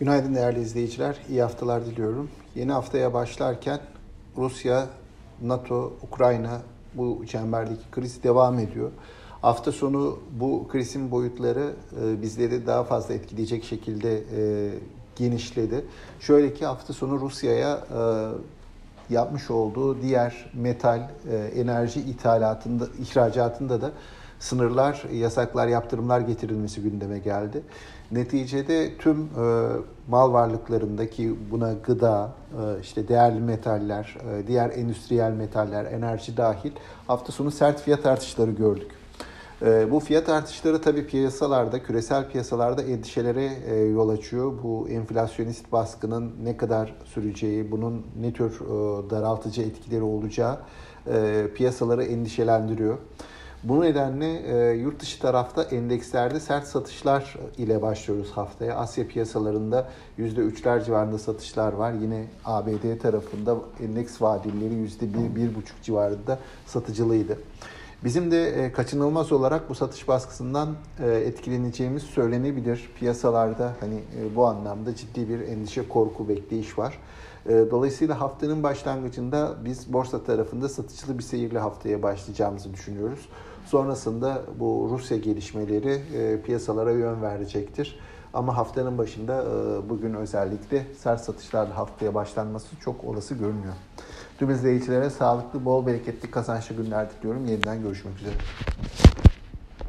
Günaydın değerli izleyiciler. İyi haftalar diliyorum. Yeni haftaya başlarken Rusya, NATO, Ukrayna bu çemberdeki kriz devam ediyor. Hafta sonu bu krizin boyutları e, bizleri daha fazla etkileyecek şekilde e, genişledi. Şöyle ki hafta sonu Rusya'ya e, yapmış olduğu diğer metal enerji ithalatında, ihracatında da sınırlar, yasaklar, yaptırımlar getirilmesi gündeme geldi. Neticede tüm e, mal varlıklarındaki buna gıda, e, işte değerli metaller, e, diğer endüstriyel metaller, enerji dahil hafta sonu sert fiyat artışları gördük. E, bu fiyat artışları tabii piyasalarda, küresel piyasalarda endişelere e, yol açıyor. Bu enflasyonist baskının ne kadar süreceği, bunun ne tür e, daraltıcı etkileri olacağı e, piyasaları endişelendiriyor. Bu nedenle e, yurt dışı tarafta endekslerde sert satışlar ile başlıyoruz haftaya. Asya piyasalarında %3'ler civarında satışlar var. Yine ABD tarafında endeks vadilleri %1-1,5 civarında satıcılıydı. Bizim de e, kaçınılmaz olarak bu satış baskısından e, etkileneceğimiz söylenebilir. Piyasalarda hani e, bu anlamda ciddi bir endişe, korku, bekleyiş var. Dolayısıyla haftanın başlangıcında biz borsa tarafında satıcılı bir seyirle haftaya başlayacağımızı düşünüyoruz. Sonrasında bu Rusya gelişmeleri piyasalara yön verecektir. Ama haftanın başında bugün özellikle sert satışlarla haftaya başlanması çok olası görünüyor. Tüm izleyicilere sağlıklı, bol bereketli, kazançlı günler diliyorum. Yeniden görüşmek üzere.